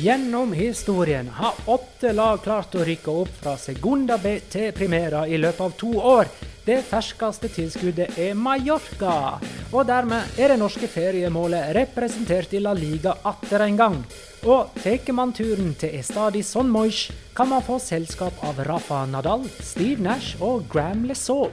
Gjennom historien har åtte lag klart å rykke opp fra Segunda B til Primera i løpet av to år. Det ferskeste tilskuddet er Mallorca. Og dermed er det norske feriemålet representert i La Liga atter en gang. Og tar man turen til Estadi Son Moix, kan man få selskap av Rafa Nadal, Steve Nash og Gram Lesaux.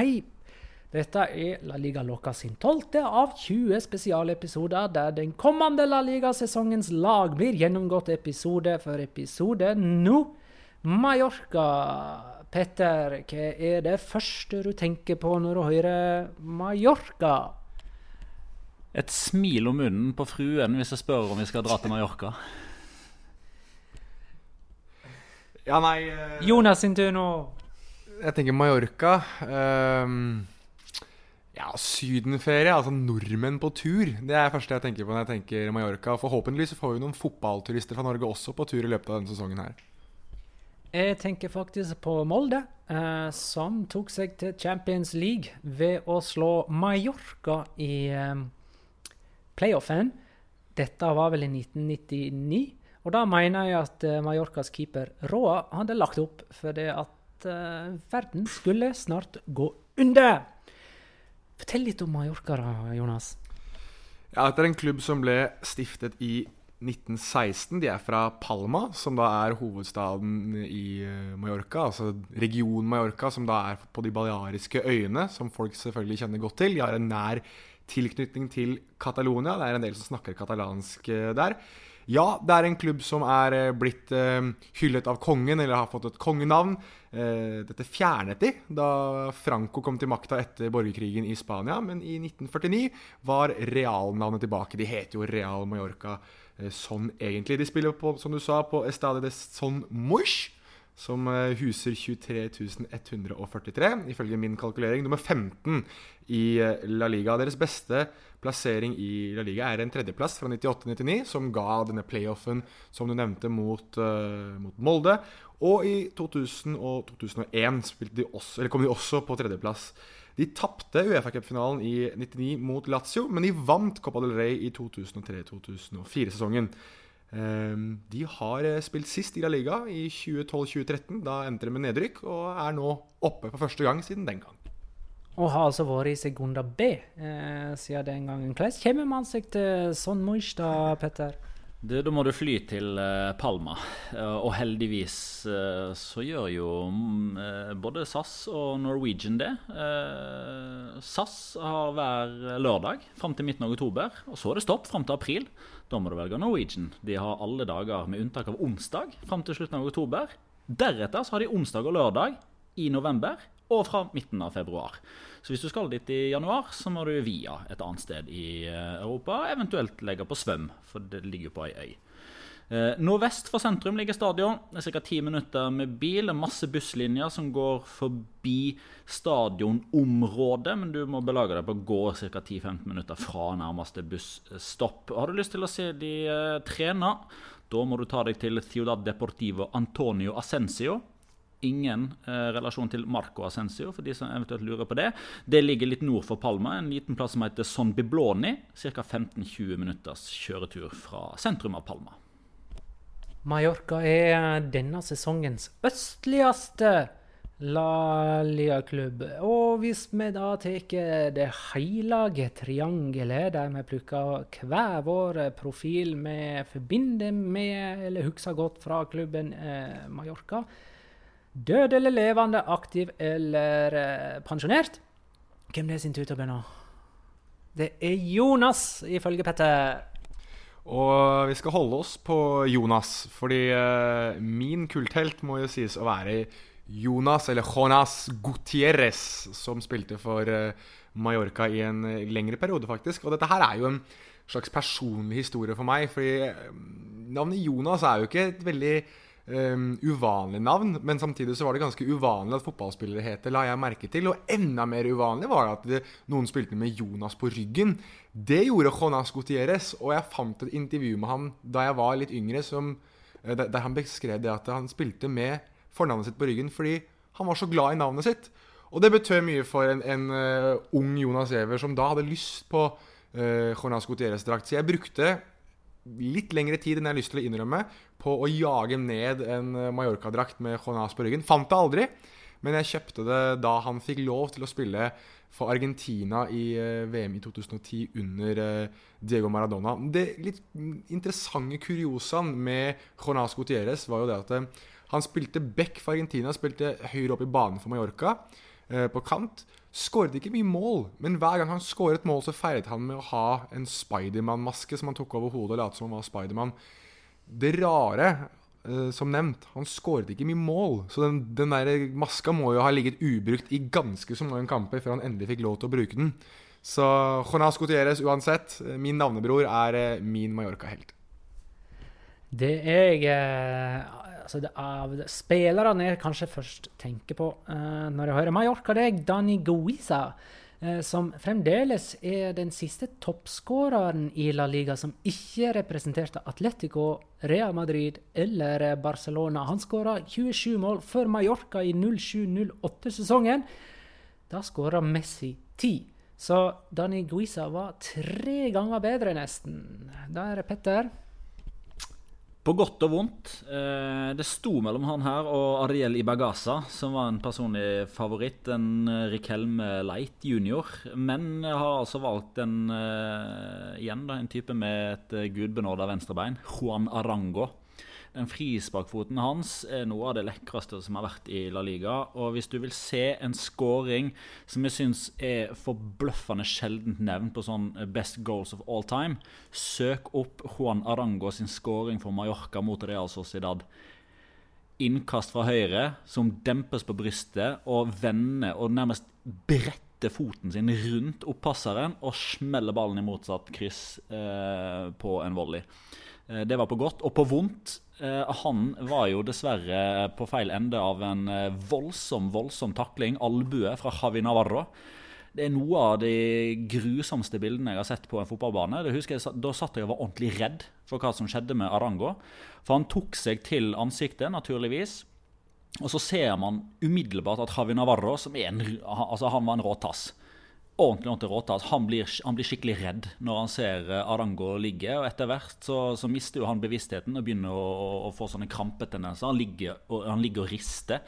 Hei! Dette er La Liga Loca sin tolvte av 20 spesialepisoder, der den kommende La Liga-sesongens lag blir gjennomgått episode for episode nå. Mallorca. Petter, hva er det første du tenker på når du hører Mallorca? Et smil om munnen på fruen hvis jeg spør om vi skal dra til Mallorca. Ja, nei uh... Jonas sin tur nå. Jeg tenker Mallorca. um, ja, sydenferie. Altså nordmenn på tur. Det er det første jeg tenker på når jeg tenker Mallorca. Forhåpentligvis får vi noen fotballturister fra Norge også på tur i løpet av denne sesongen her. Jeg tenker faktisk på Molde, eh, som tok seg til Champions League ved å slå Mallorca i eh, playoffen. Dette var vel i 1999. Og da mener jeg at eh, Mallorcas keeper Roa hadde lagt opp for det eh, verden skulle snart gå under. Fortell litt om Mallorca, da, Jonas. Ja, Dette er en klubb som ble stiftet i 1916. De er fra Palma, som da er hovedstaden i eh, Mallorca. Altså region Mallorca, som da er på de baleariske øyene, som folk selvfølgelig kjenner godt til. De har en nær tilknytning til Catalonia. Det er en del som snakker katalansk eh, der. Ja, det er en klubb som er eh, blitt eh, hyllet av kongen, eller har fått et kongenavn. Eh, dette fjernet de da Franco kom til makta etter borgerkrigen i Spania. Men i 1949 var realnavnet tilbake. De heter jo Real Mallorca sånn egentlig. De spiller på, som du sa, på Estadio de Son Moix, som huser 23.143, ifølge min kalkulering. Nummer 15 i La Liga. Deres beste plassering i La Liga er en tredjeplass fra 98-99, som ga denne playoffen som du nevnte mot, uh, mot Molde. Og i 2000 og 2001 de også, kom de også på tredjeplass. De tapte Uefa-cupfinalen i 99 mot Lazio, men de vant Copa del Rey i 2003-2004-sesongen. Ehm, De har eh, spilt sist i La Liga i 2012-2013. Da endte de med nedrykk, og er nå oppe for første gang siden den gang. Og har altså vært i Segunda B eh, siden den gangen. Hvordan kommer man seg til Son Moish da, Petter? Du, da må du fly til eh, Palma. Eh, og heldigvis eh, så gjør jo mm, både SAS og Norwegian det. SAS har hver lørdag fram til midten av oktober. Og så er det stopp fram til april. Da må du velge Norwegian. De har alle dager med unntak av onsdag fram til slutten av oktober. Deretter så har de onsdag og lørdag i november og fra midten av februar. Så hvis du skal dit i januar, så må du via et annet sted i eh, Europa, eventuelt legge på Svøm, for det ligger jo på ei øy. Eh, Nordvest for sentrum ligger stadion. Det er ca. ti minutter med bil. Det er masse busslinjer som går forbi stadionområdet, men du må belage deg på å gå ca. 10-15 minutter fra nærmeste busstopp. Har du lyst til å se de eh, trene, da må du ta deg til Ciudad Deportivo Antonio Ascencio. Ingen eh, relasjon til Marco Ascencio, for de som eventuelt lurer på det. Det ligger litt nord for Palma, en liten plass som heter Son Bibloni. Ca. 15-20 minutters kjøretur fra sentrum av Palma. Mallorca er denne sesongens østligste La Liga-klubb. Og hvis vi da tar det hellige triangelet, der vi plukker hver vår profil vi forbinder med eller husker godt fra klubben eh, Mallorca Død eller levende, aktiv eller eh, pensjonert? Hvem det er sin tur til å begynne? Det er Jonas, ifølge Petter. Og vi skal holde oss på Jonas, fordi eh, min kulthelt må jo sies å være Jonas, eller Jonas Gutierrez, som spilte for eh, Mallorca i en eh, lengre periode, faktisk. Og dette her er jo en slags personlig historie for meg, fordi eh, navnet Jonas er jo ikke et veldig eh, uvanlig navn, men samtidig så var det ganske uvanlig at fotballspillere het det, la jeg merke til. Og enda mer uvanlig var det at det, noen spilte med Jonas på ryggen. Det gjorde Jonas Gutierrez, og jeg fant et intervju med han da jeg var litt yngre, som eh, der han beskrev det at han spilte med fornavnet sitt på ryggen fordi han var så glad i navnet sitt. Og det betød mye for en, en uh, ung Jonas Giæver som da hadde lyst på uh, Jonas Gutierrez-drakt. Så jeg brukte litt lengre tid enn jeg har lyst til å innrømme, på å jage ned en uh, Mallorca-drakt med Jonas på ryggen. Fant det aldri, men jeg kjøpte det da han fikk lov til å spille for Argentina i uh, VM i 2010 under uh, Diego Maradona. Det litt interessante kuriosaen med Jonas Gutierrez var jo det at han spilte back for Argentina, spilte høyre opp i banen for Mallorca, på kant. Skåret ikke mye mål, men hver gang han skåret mål, så feiret han med å ha en Spiderman-maske som han tok over hodet og lot som han var Spiderman. Det rare, eh, som nevnt, han skåret ikke mye mål. Så den, den der maska må jo ha ligget ubrukt i ganske så mange kamper før han endelig fikk lov til å bruke den. Så Jonas Gutierrez uansett, min navnebror, er eh, min Mallorca-helt. Det jeg eh, altså det Av spillerne jeg kanskje først tenker på uh, når jeg hører Mallorca, det er Dani Guiza. Uh, som fremdeles er den siste toppskåreren i La Liga som ikke representerte Atletico, Real Madrid eller Barcelona. Han skåra 27 mål for Mallorca i 07-08-sesongen. Da skåra Messi 10. Så Dani Guiza var tre ganger bedre, nesten. Da er det Petter. På godt og vondt. Eh, det sto mellom han her og Ariel Ibagasa, som var en personlig favoritt. En eh, Rikelme Light junior. Men har altså valgt en eh, igjen da, en type med et gudbenåda venstrebein. Juan Arango. Den frisparkfoten hans er noe av det lekreste som har vært i La Liga. Og hvis du vil se en scoring som jeg syns er forbløffende sjeldent nevnt på sånn best goals of all time, søk opp Juan Arango sin scoring for Mallorca mot Real Sociedad. Innkast fra høyre som dempes på brystet og vender og nærmest bretter foten sin rundt oppasseren og smeller ballen i motsatt kryss eh, på en volley. Eh, det var på godt. Og på vondt han var jo dessverre på feil ende av en eh, voldsom, voldsom takling. Albue fra Javi Navarro. Det er noe av de grusomste bildene jeg har sett på en fotballbane. Det husker jeg, Da satt jeg og var ordentlig redd for hva som skjedde med Arango. For han tok seg til ansiktet, naturligvis. Og så ser man umiddelbart at Javi Navarro, som en, altså han var en rå tass ordentlig ordentlig råtatt. Han blir, han blir skikkelig redd når han ser Adango ligge. og Etter hvert så, så mister han bevisstheten og begynner å, å, å få sånne krampetendenser. Han ligger og, han ligger og rister.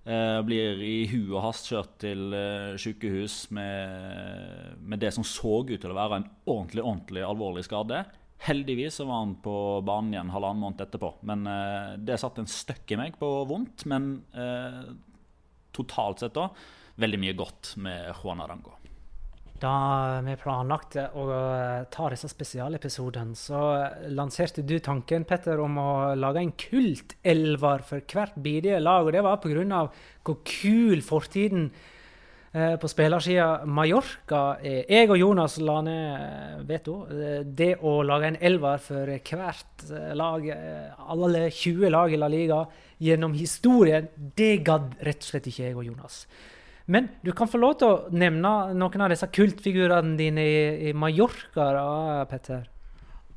Uh, blir i hu og hast kjørt til uh, sykehus med, med, det som så ut til å være en ordentlig ordentlig alvorlig skade. Heldigvis så var han på banen igjen halvannen måned etterpå. Men eh, Det satte en støkk i meg på vondt. Men eh, totalt sett da veldig mye godt med Juan Arango. Da vi planlagte å eh, ta disse spesialepisodene, så lanserte du tanken Petter, om å lage en kultelver for hvert bidige lag. og Det var pga. hvor kul fortiden eh, på spillersida Mallorca er. Jeg og Jonas la ned eh, veto. Det å lage en elver for hvert lag, alle 20 lag i La Liga gjennom historien, det gadd rett og slett ikke jeg og Jonas. Men du kan få lov til å nevne noen av disse kultfigurene dine i, i Mallorca, da, Petter.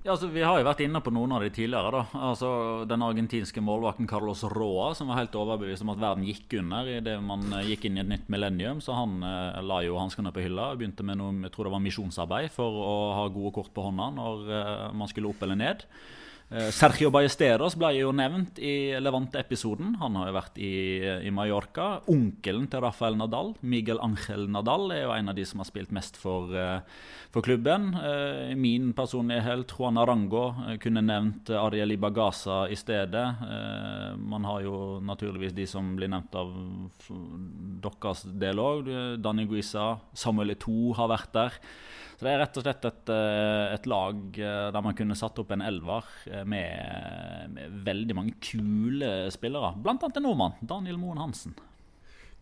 Ja, altså, vi har jo vært inne på noen av de tidligere. da. Altså, Den argentinske målvakten Carlos Roa, som var helt overbevist om at verden gikk under idet man eh, gikk inn i et nytt millennium. Så han eh, la jo hanskene på hylla og begynte med noe jeg tror det var misjonsarbeid for å ha gode kort på hånda når eh, man skulle opp eller ned. Eh, Sergio Ballesteros ble jo nevnt i Levante-episoden. Han har jo vært i, i, Mallorca. Onkelen til Rafael Nadal, Miguel Ángel Nadal, er jo en av de som har spilt mest for, eh, for klubben. Eh, min personlige helt, Juan Arango, kunne nevnt Ariel Ibagaza i stedet. Man har jo naturligvis de som blir nevnt av deres del òg. Dani Guisa, Samuel Eto'o har vært der. Så det er rett og slett et, eh, et lag eh, der man kunne satt opp en elver eh, med, med veldig mange kule spillere. Blant annet en nordmann, Daniel Moen Hansen.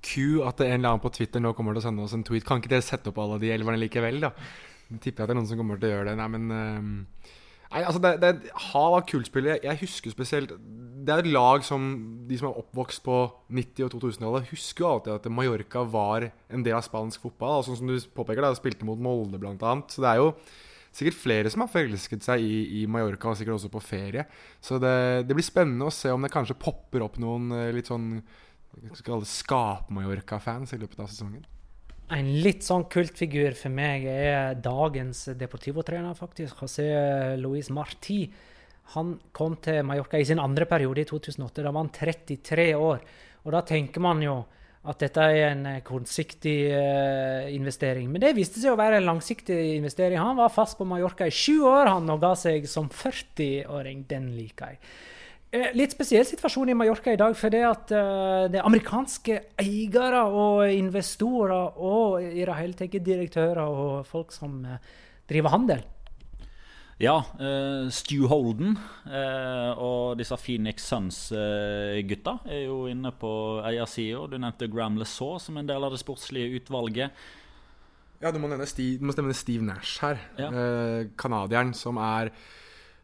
Q at en eller annen på Twitter nå kommer til å sende oss en tweet. Kan ikke dere sette opp alle de elverne likevel, da? Jeg tipper at det er noen som kommer til å gjøre det. Nei, men Nei, altså Det, det er et hav av kultspillere. Jeg husker spesielt Det er et lag som de som er oppvokst på 90- og 2000-tallet, husker jo alltid at Mallorca var en del av spansk fotball. Altså, som du påpeker, da, spilte mot Molde blant annet. Så det er jo sikkert flere som har forelsket seg i, i, Mallorca, og sikkert også på ferie. Så det, det, blir spennende å se om det kanskje popper opp noen eh, litt sånn skap-Mallorca-fans i løpet av sesongen. En litt sånn kultfigur for meg er dagens Deportivo-trener, faktisk. José Luis Marti. Han kom til Mallorca i sin andre periode i 2008. Da var han 33 år. Og da tenker man jo at dette er en eh, kortsiktig uh, investering. Men det viste seg å være en langsiktig investering. Han var fast på Mallorca i sju år han og ga seg som 40-åring. Den liker jeg. Uh, litt spesiell situasjon i Mallorca i dag, for det at uh, det er amerikanske eiere og investorer og i det hele tatt direktører og folk som driver handel ja, uh, Stu Holden uh, og disse Phoenix Suns-gutta uh, er jo inne på eiersida. Du nevnte Gram LeSaw som en del av det sportslige utvalget. Ja, du må nevne Steve, du må nevne Steve Nash her. Canadieren som er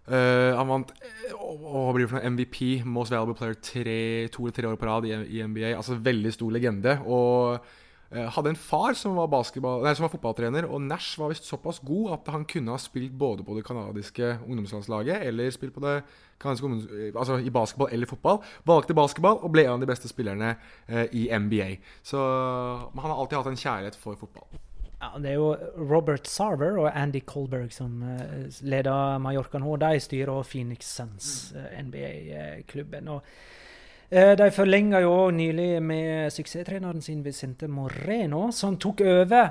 Han vant og blir for MVP, Most Valuable Player, tre, to eller tre år på rad i, i NBA. Altså veldig stor legende. Og Eh, hadde en far som var, nei, som var, fotballtrener, og Nash var visst såpass god at han kunne ha spilt både på det canadiske ungdomslandslaget eller spilt på det eh, altså i basketball eller fotball. Valgte basketball og ble en av de beste spillerne eh, i NBA. Så han har alltid hatt en kjærlighet for fotball. Ja, det er jo Robert Sarver og Andy Colberg som uh, leder Mallorca nå. De styrer Phoenix Suns, uh, NBA-klubben. og Eh, de forlenga jo nylig med suksesstreneren sin Vicente Moreno, som tok over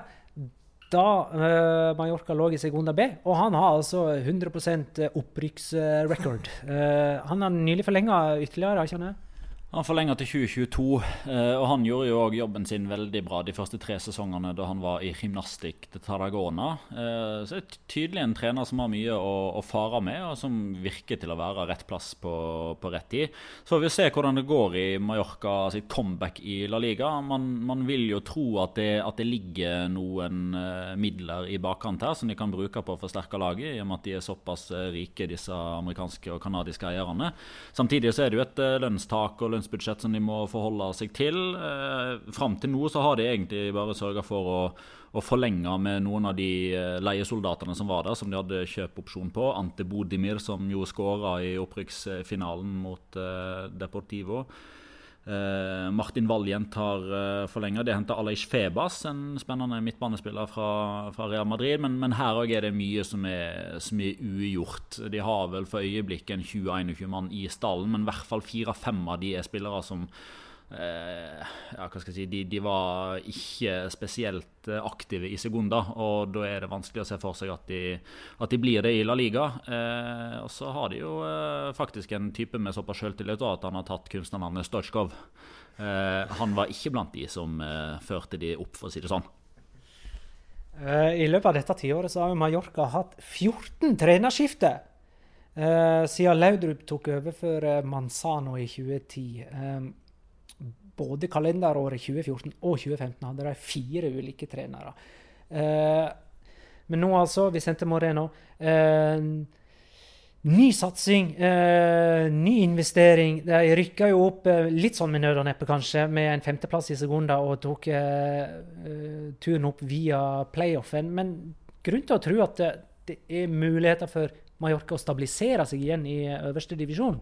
da uh, Mallorca lå i Segunda B. Og han har altså 100 opprykksrekord. Uh, han har nylig forlenga ytterligere, har ikke det? Han forlenga til 2022, eh, og han gjorde jo jobben sin veldig bra de første tre sesongene da han var i gymnastikk til Tarragona. Eh, så det er tydelig en trener som har mye å, å fare med, og som virker til å være rett plass på, på rett tid. Så får vi se hvordan det går i Mallorca sitt comeback i La Liga. Man, man vil jo tro at det, at det ligger noen uh, midler i bakkant her som de kan bruke på å forsterke laget, i og med at de er såpass rike, disse amerikanske og canadiske eierne. Samtidig så er det jo et lønnstak og lønnsbudsjett som de må forholde seg til. Eh, Fram til nå så har de egentlig bare sørga for å, å, forlenge med noen av de eh, leiesoldatene som var der, som de hadde kjøpeopsjon på. Ante Bodimir, som jo skåra i opprykksfinalen mot eh, Deportivo. Uh, Martin Valjent har uh, forlenga. Det henter Aleix Febas, en spennende midtbanespiller fra, fra Real Madrid. Men, men her òg er det mye som er, som er, ugjort. De har vel for øyeblikket en 20-21 mann i stallen, men i hvert fall fire-fem av de er spillere som Eh, ja, hva skal jeg si, de, de, var ikke spesielt eh, aktive i Segunda. Og da er det vanskelig å se for seg at de, at de blir det i La Liga. Eh, og så har de jo eh, faktisk en type med såpass selvtillit at han har tatt kunstnernavnet Stojkov. Eh, han var ikke blant de som eh, førte de opp, for å si det sånn. I løpet av dette tiåret så har Mallorca hatt 14 trenerskifter. siden Laudrup tok over for Manzano i 2010 både kalenderåret 2014 og 2015 hadde de fire ulike trenere. Eh, men nå altså, Vicente Moreno eh, Ny satsing, eh, ny investering. De rykka jo opp eh, litt sånn med nød og neppe, kanskje, med en femteplass i Segunda og tok eh, eh, turen opp via playoffen. Men grunn til å tro at det, det er muligheter for Mallorca å stabilisere seg igjen i øverste divisjon?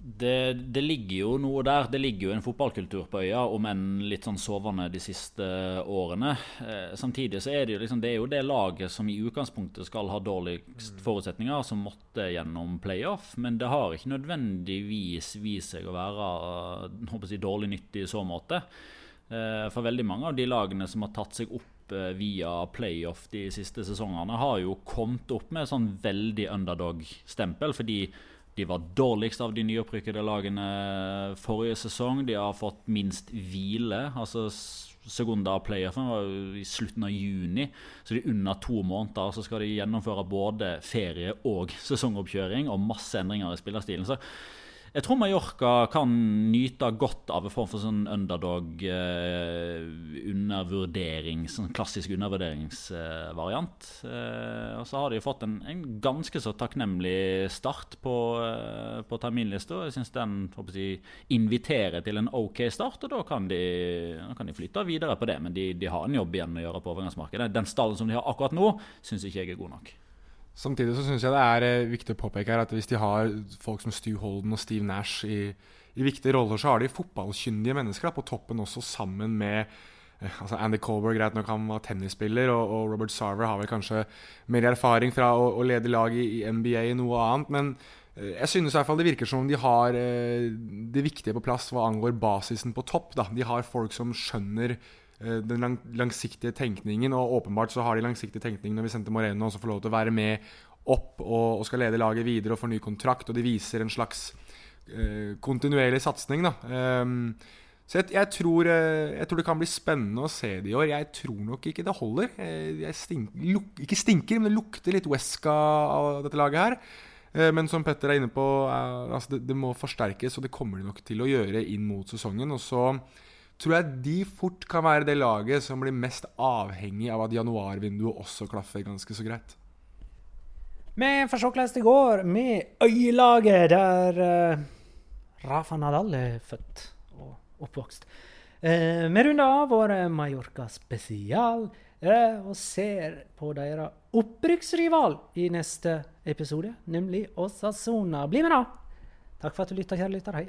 Det, det, ligger jo noe der. Det ligger jo en fotballkultur på øya, om enn litt sånn sovende de siste årene. Eh, samtidig så er det jo liksom, det er jo det laget som i utgangspunktet skal ha dårligst forutsetninger, som måtte gjennom playoff. Men det har ikke nødvendigvis vist seg å være håper jeg, dårlig nytt i så måte. Eh, for veldig mange av de lagene som har tatt seg opp eh, via playoff de siste sesongene, har jo kommet opp med sånn veldig underdog-stempel. fordi de var dårligst av de nyopprykkede lagene forrige sesong. De har fått minst hvile. altså Segunda playoffen var i slutten av juni, så de under to måneder så skal de gjennomføre både ferie og sesongoppkjøring og masse endringer i spillerstilen. Så jeg tror Mallorca kan nyte godt av en form for sånn underdog eh, sånn klassisk undervurderingsvariant. Eh, og så har de fått en, en, ganske så takknemlig start på, eh, på terminlista. Jeg syns den jeg, inviterer til en OK start, og da kan de, da kan de flytte videre på det. Men de, de, har en jobb igjen å gjøre på overgangsmarkedet. Den stallen som de har akkurat nå, syns ikke jeg er god nok. Samtidig så syns jeg det er eh, viktig å påpeke her at hvis de har folk som Stu Holden og Steve Nash i, i viktige roller, så har de fotballkyndige mennesker da, på toppen også, sammen med eh, altså Andy Colberg, greit nok han var tennisspiller, og, og Robert Sarver har vel kanskje mer erfaring fra å, å lede lag i, i NBA i noe annet. men eh, jeg synes i hvert fall det virker som om de har det viktige på plass hva angår basisen på topp. Da. De har folk som skjønner den lang langsiktige tenkningen, og åpenbart så har de langsiktig tenkning når Vicente Moreno også får lov til å være med opp og, og skal lede laget videre og få ny kontrakt, og de viser en slags eh, kontinuerlig satsing. da. Um, så jeg, jeg, tror, eh, jeg, tror, det kan bli spennende å se det i år. Jeg tror nok ikke det holder. Eh, jeg stink, luk, ikke stinker, men det lukter litt Wesca av dette laget her. Eh, men som Petter er inne på, altså det, det, må forsterkes, og det kommer de nok til å gjøre inn mot sesongen. Og så tror jeg de fort kan være det laget som blir mest avhengig av at januarvinduet også klaffer ganske så greit. Vi får se hvordan det går med øyelaget der uh, Rafa Nadal er født og oppvokst. Uh, vi runder av vår Mallorca spesial uh, og ser på deres opprykksrival i neste episode, nemlig Osasona. Bli med, da! Takk for at du lytta, kjære lytter. Hei.